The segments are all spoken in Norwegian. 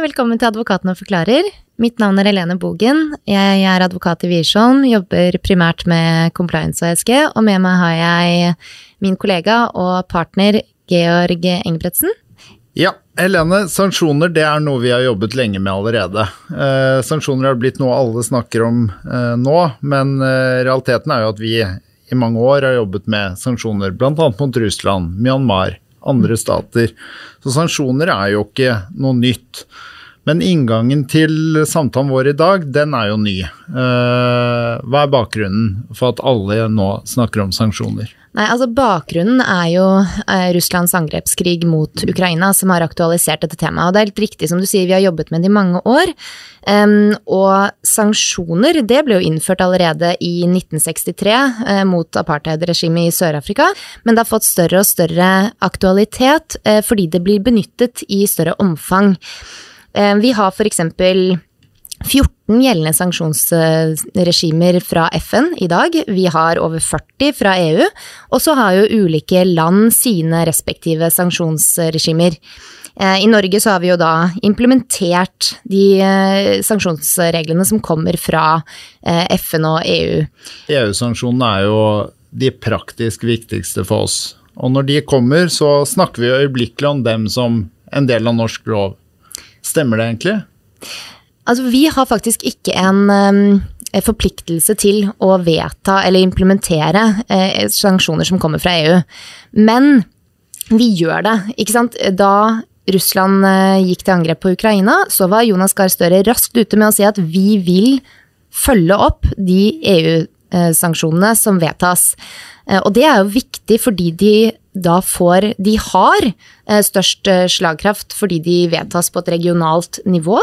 velkommen til Advokatene forklarer. Mitt navn er Helene Bogen. Jeg er advokat i Wiersholm, jobber primært med compliance og ESG, og med meg har jeg min kollega og partner Georg Engebretsen. Ja, Helene, sanksjoner det er noe vi har jobbet lenge med allerede. Eh, sanksjoner har blitt noe alle snakker om eh, nå, men eh, realiteten er jo at vi i mange år har jobbet med sanksjoner, bl.a. mot Russland, Myanmar, andre stater. Så sanksjoner er jo ikke noe nytt. Men inngangen til samtalen vår i dag, den er jo ny. Eh, hva er bakgrunnen for at alle nå snakker om sanksjoner? Nei, altså Bakgrunnen er jo eh, Russlands angrepskrig mot Ukraina som har aktualisert dette temaet. Og det er helt riktig som du sier, vi har jobbet med det i mange år. Um, og sanksjoner det ble jo innført allerede i 1963 uh, mot apartheidregimet i Sør-Afrika, men det har fått større og større aktualitet uh, fordi det blir benyttet i større omfang. Vi har for eksempel 14 gjeldende sanksjonsregimer fra FN i dag. Vi har over 40 fra EU. Og så har jo ulike land sine respektive sanksjonsregimer. Eh, I Norge så har vi jo da implementert de eh, sanksjonsreglene som kommer fra eh, FN og EU. EU-sanksjonene er jo de praktisk viktigste for oss. Og når de kommer, så snakker vi øyeblikkelig om dem som en del av norsk lov. Stemmer det egentlig? Altså, vi har faktisk ikke en um, forpliktelse til å vedta eller implementere eh, sanksjoner som kommer fra EU. Men vi gjør det, ikke sant. Da Russland eh, gikk til angrep på Ukraina, så var Jonas Gahr Støre raskt ute med å si at vi vil følge opp de EU-sanksjonene som vedtas. Eh, og det er jo viktig fordi de da får De har eh, størst eh, slagkraft fordi de vedtas på et regionalt nivå.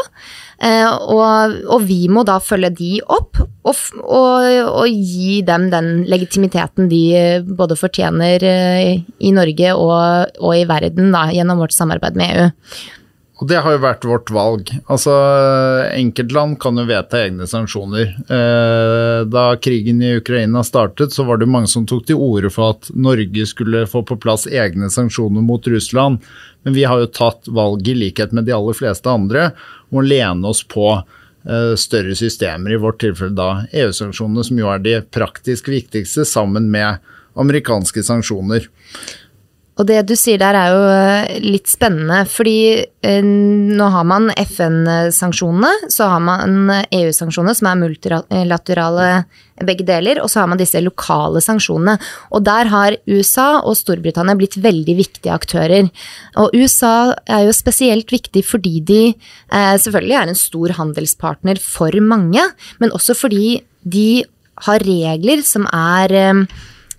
Eh, og, og vi må da følge de opp og, og, og, gi dem den legitimiteten de både fortjener i Norge og, i verden da, gjennom vårt samarbeid med EU. Og det har jo vært vårt valg. Altså, Enkeltland kan jo vedta egne sanksjoner. Eh, da krigen i Ukraina startet, så var det mange som tok til orde for at Norge skulle få på plass egne sanksjoner mot Russland. Men vi har jo tatt valget, i likhet med de aller fleste andre, om å lene oss på eh, større systemer, i vårt tilfelle da EU-sanksjonene, som jo er de praktisk viktigste, sammen med amerikanske sanksjoner. Og det du sier der er jo eh, litt spennende, fordi eh, nå har man FN-sanksjonene, så har man EU-sanksjonene som er multilaterale begge deler, og så har man disse lokale sanksjonene. Og der har USA og Storbritannia blitt veldig viktige aktører. Og USA er jo spesielt viktig fordi de eh, selvfølgelig er en stor handelspartner for mange, men også fordi de har regler som er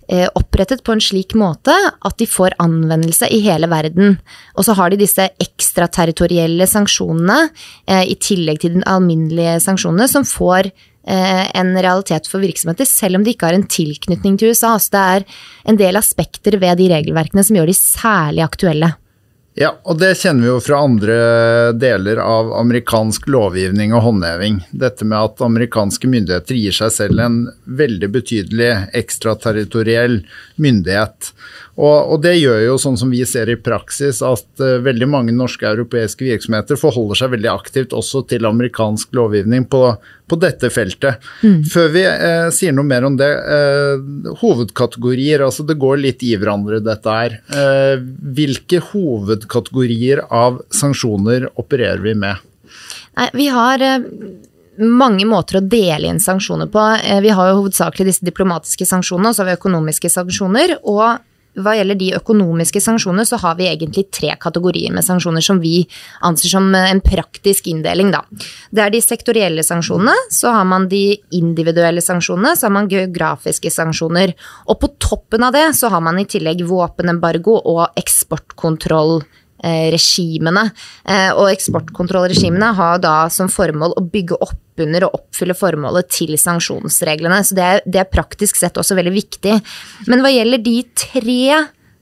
opprettet på en slik måte at de får anvendelse i hele verden. Og så har de disse ekstraterritorielle sanksjonene eh, i tillegg til de alminnelige sanksjonene, som får eh, en realitet for virksomheter, selv om de ikke har en tilknytning til USA. Så det er en del aspekter ved de regelverkene som gjør de særlig aktuelle. Ja, og det kjenner vi jo fra andre deler av amerikansk lovgivning og håndheving. Dette med at amerikanske myndigheter gir seg selv en veldig betydelig ekstraterritoriell myndighet. Og, og, det gjør jo, sånn som vi ser i praksis, at uh, veldig mange norske og europeiske virksomheter forholder seg veldig aktivt også til amerikansk lovgivning på, på dette feltet. Mm. Før vi uh, sier noe mer om det, uh, hovedkategorier, altså det går litt i hverandre dette her. hvilke hovedkategorier av sanksjoner opererer vi med? Nei, vi har mange måter å dele inn sanksjoner på. Vi har jo hovedsakelig disse diplomatiske sanksjonene, og så har vi økonomiske sanksjoner. Og hva gjelder de økonomiske sanksjonene, så har vi egentlig tre kategorier med sanksjoner som vi anser som en praktisk inndeling, da. Det er de sektorielle sanksjonene, så har man de individuelle sanksjonene, så har man geografiske sanksjoner. Og på toppen av det så har man i tillegg våpenembargo og eksportkontroll regimene. Eh, og eksportkontrollregimene har da som formål å bygge opp under og oppfylle formålet til sanksjonsreglene. Så det er, det er praktisk sett også veldig viktig. Men hva gjelder de tre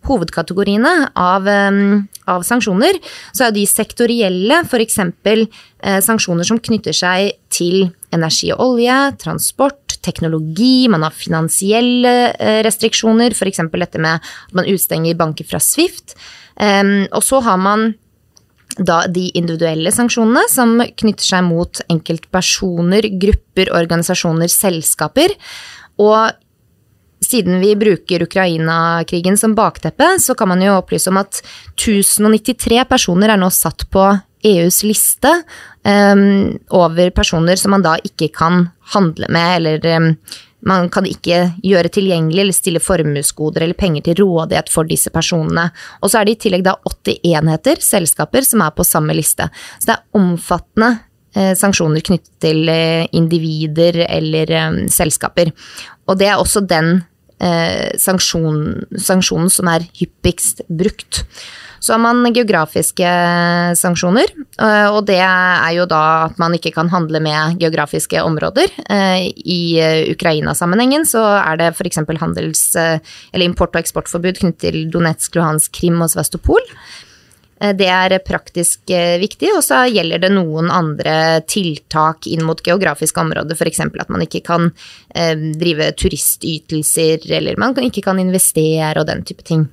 hovedkategoriene av, av, sanksjoner, så er de sektorielle, f.eks. Eh, sanksjoner som knytter seg til energi og olje, transport, teknologi, man har finansielle eh, restriksjoner, f.eks. dette med at man utstenger banker fra Swift. Um, og så har man da de individuelle sanksjonene, som knytter seg mot enkeltpersoner, grupper, organisasjoner, selskaper. Og siden vi bruker Ukraina-krigen som bakteppe, så kan man jo opplyse om at 1093 personer er nå satt på EUs liste um, over personer som man da ikke kan handle med, eller um, man kan ikke gjøre tilgjengelig eller stille formuesgoder eller penger til rådighet for disse personene. Og så er det i tillegg da 80 enheter, selskaper, som er på samme liste. Så det er omfattende eh, sanksjoner knyttet til eh, individer eller eh, selskaper. Og det er også den eh, sanksjon, sanksjonen som er hyppigst brukt. Så har man geografiske sanksjoner, eh, og det er jo da at man ikke kan handle med geografiske områder. Eh, I Ukraina-sammenhengen så er det f.eks. handels- eller import- og eksportforbud knyttet til Donetsk, Luhansk, Krim og Svastopol. Eh, det er praktisk viktig, og så gjelder det noen andre tiltak inn mot geografiske områder, f.eks. at man ikke kan drive turistytelser, eller man ikke kan investere og den type ting.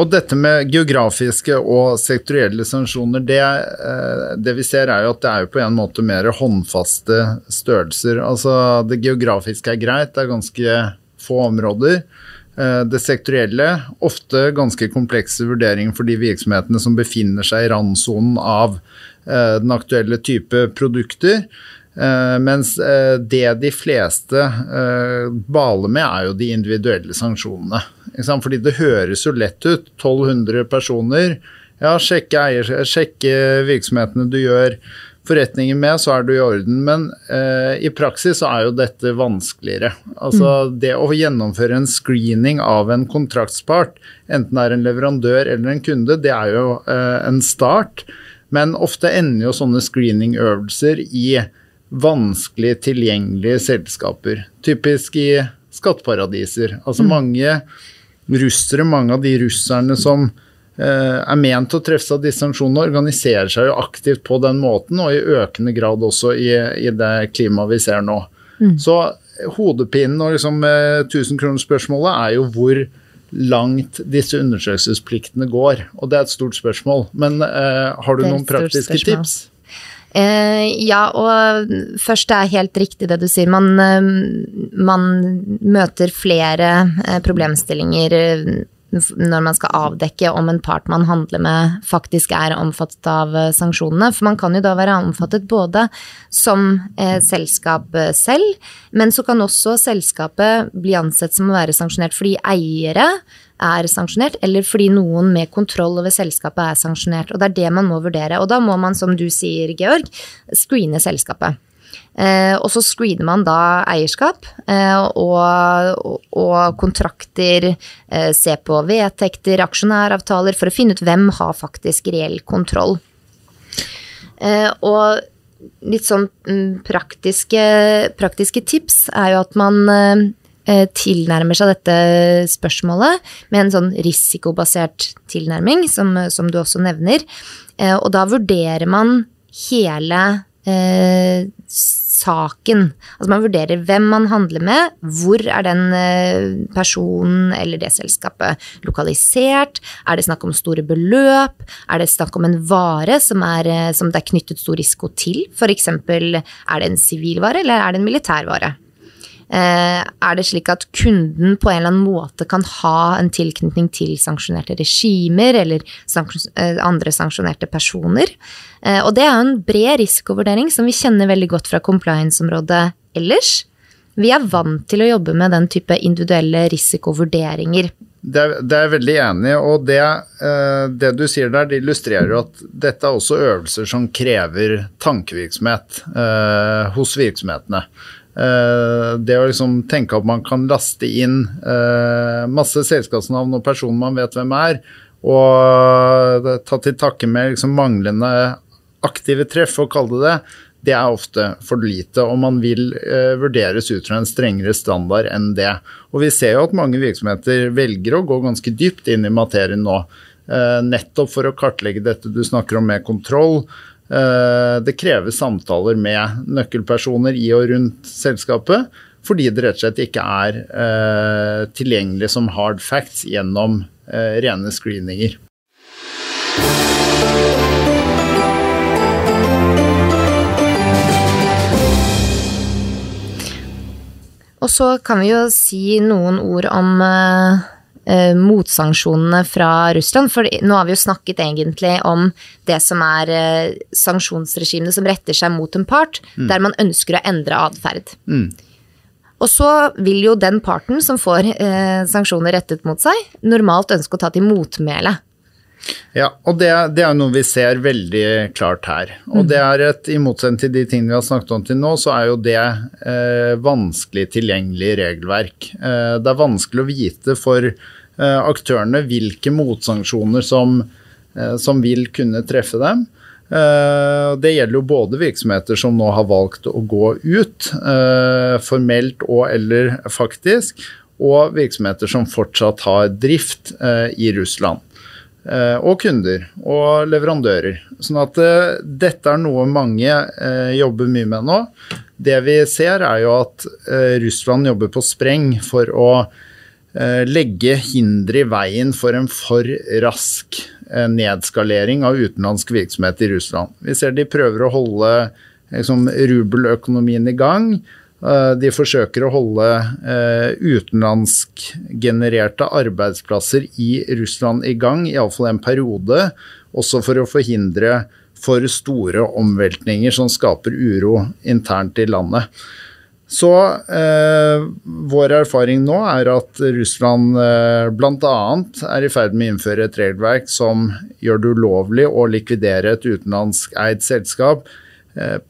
Og dette med geografiske og sektorielle sanksjoner, det, eh, det, vi ser er jo at det er på en måte mer håndfaste størrelser. Altså det geografiske er greit, det er ganske få områder. Eh, det sektorielle, ofte ganske komplekse vurderinger for de virksomhetene som befinner seg i randsonen av eh, den aktuelle type produkter. Uh, mens uh, det de fleste uh, baler med, er jo de individuelle sanksjonene. Fordi det høres jo lett ut. 1200 personer. Ja, sjekke, eier, sjekke virksomhetene du gjør forretninger med, så er du i orden. Men i praksis så er jo dette vanskeligere. Altså mm. det å gjennomføre en screening av en kontraktspart, enten det er en leverandør eller en kunde, det er jo en start. Men ofte ender jo sånne screeningøvelser i vanskelig tilgjengelige selskaper. Typisk i skatteparadiser. Altså mm. mange russere, mange av de russerne som eh, er ment å treffes av disse sanksjonene, organiserer seg jo aktivt på den måten, og i økende grad også i, i det klimaet vi ser nå. Mm. Så hodepinen og liksom, eh, 1000-kronersspørsmålet er jo hvor langt disse undersøkelsespliktene går. Og det er et stort spørsmål. Men eh, har du noen praktiske tips? Eh, ja, og først det er helt riktig det du sier. Man, eh, man møter flere eh, problemstillinger når man skal avdekke om en part man handler med faktisk er omfattet av sanksjonene. For man kan jo da være omfattet både som eh, selskap selv, men så kan også selskapet bli ansett som å være sanksjonert fordi eiere er sanksjonert, eller fordi noen med kontroll over selskapet er sanksjonert. Og det er det man må vurdere. Og da må man, som du sier, Georg, screene selskapet. Eh, og så screener man da eierskap eh, og, og, kontrakter, eh, se på vedtekter, aksjonæravtaler, for å finne ut hvem har faktisk reell kontroll. Og litt sånn mm, praktiske, praktiske, tips er jo at man tilnærmer seg dette spørsmålet med en sånn risikobasert tilnærming, som, som du også nevner. Og da vurderer man hele eh, saken. Altså man vurderer hvem man handler med, hvor er den eh, personen eller det selskapet lokalisert, er det snakk om store beløp, er det snakk om en vare som, er, som det er knyttet stor risiko til, f.eks. er det en sivilvare eller er det en militærvare? Eh, er det slik at kunden på en eller annen måte kan ha en tilknytning til sanksjonerte regimer eller eh, andre sanksjonerte personer? Eh, og det er jo en bred risikovurdering som vi kjenner veldig godt fra compliance-området ellers. Vi er vant til å jobbe med den type individuelle risikovurderinger. Det er, det er veldig enig og det, det, du sier der, det illustrerer at dette er også øvelser som krever tankevirksomhet eh, hos virksomhetene. Uh, det å liksom tenke at man kan laste inn uh, masse selskapsnavn og personer man vet hvem er, og ta til takke med liksom manglende aktive treff, å kalle det det, det er ofte for lite. Og man vil vurderes ut fra en strengere standard enn det. Og vi ser jo at mange virksomheter velger å gå ganske dypt inn i materien nå. nettopp for å kartlegge dette du snakker om med kontroll. Eh, det krever samtaler med nøkkelpersoner i og rundt selskapet. fordi det rett og slett ikke er eh, tilgjengelig som hard facts gjennom eh, rene screeninger. Og så kan vi jo si noen ord om uh, motsanksjonene fra Russland. For nå har vi jo snakket egentlig om det som er eh, sanksjonsregimene som retter seg mot en part, mm. der man ønsker å endre atferd. Mm. Og så vil jo den parten som får sanksjoner rettet mot seg, normalt ønske å ta til motmæle. Ja, og det, det, er noe vi ser veldig klart her. Og det er et, I motsetning til de tingene vi har snakket om til nå, så er jo det eh, vanskelig tilgjengelig regelverk. Eh, det er vanskelig å vite for eh, aktørene hvilke motsanksjoner som, eh, som, vil kunne treffe dem. Eh, det gjelder jo både virksomheter som nå har valgt å gå ut, eh, formelt og eller faktisk, og virksomheter som fortsatt har drift i Russland. Eh, og kunder og leverandører. Sånn at uh, dette er noe mange uh, jobber mye med nå. Det vi ser er jo at Russland jobber på spreng for å legge hindre i veien for en for rask nedskalering av utenlandsk virksomhet i Russland. Vi ser de prøver å holde liksom, rubeløkonomien i gang. Eh, de forsøker å holde eh, utenlandskgenererte arbeidsplasser i Russland i gang, iallfall en periode, også for å forhindre for store omveltninger som skaper uro internt i landet. Så eh, vår erfaring nå er at Russland eh, bl.a. er i ferd med å innføre et regelverk som gjør det ulovlig å likvidere et utenlandsk eid selskap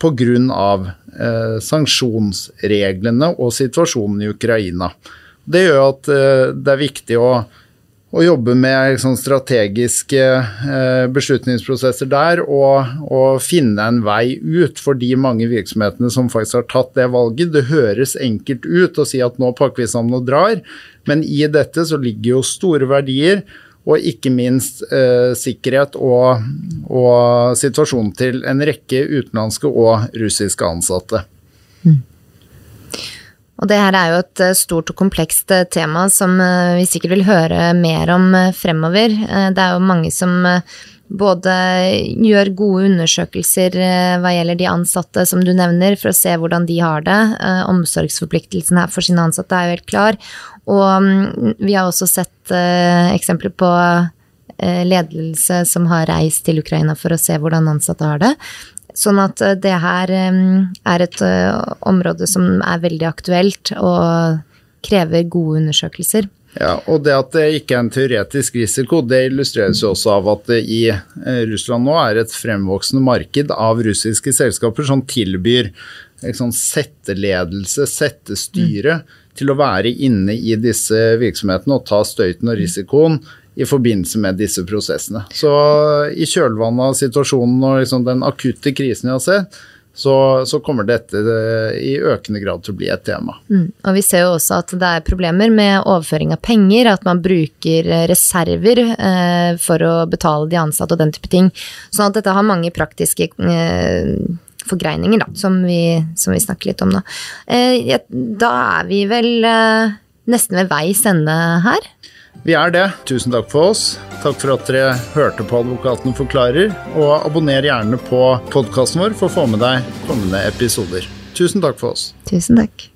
pga. Eh, sanksjonsreglene og situasjonen i Ukraina. Det gjør at eh, det er viktig å, å jobbe med liksom, strategiske eh, beslutningsprosesser der og, og, finne en vei ut for de mange virksomhetene som faktisk har tatt det valget. Det høres enkelt ut å si at nå pakker vi sammen og drar, men i dette så ligger jo store verdier og ikke minst eh, sikkerhet og, og, situasjonen til en rekke utenlandske og russiske ansatte. Mm. Og det her er jo et eh, stort og komplekst eh, tema som eh, vi sikkert vil høre mer om fremover. Det er jo mange som både gjør gode undersøkelser hva gjelder de ansatte, som du nevner, for å se hvordan de har det. Omsorgsforpliktelsen her for sine ansatte er jo helt klar. Og mm, vi har også sett uh, eksempler på ledelse som har reist til Ukraina for å se hvordan ansatte har det. Sånn at det her er et område som er veldig aktuelt og krever gode undersøkelser. Ja, og Det at det ikke er en teoretisk risiko, det illustreres jo også av at det i Russland nå er et fremvoksende marked av russiske selskaper som tilbyr liksom, setteledelse, settestyre. Mm til å være inne i disse virksomhetene og ta støyten og risikoen i forbindelse med disse prosessene. Så i kjølvannet av situasjonen og liksom den akutte krisen vi har sett, så, så, kommer dette eh, i økende grad til å bli et tema. Mm. Og vi ser jo også at det er problemer med overføring av penger, at man bruker eh, reserver eh, for å betale de ansatte og den type ting. Sånn at dette har mange praktiske eh, forgreininger, da, som vi, som vi, snakker litt om nå. Eh, da er vi vel eh, nesten ved veis ende her. Vi er det. Tusen takk for oss. Takk for at dere hørte på Advokaten forklarer, og abonner gjerne på podkasten vår for å få med deg kommende episoder. Tusen takk for oss. Tusen takk.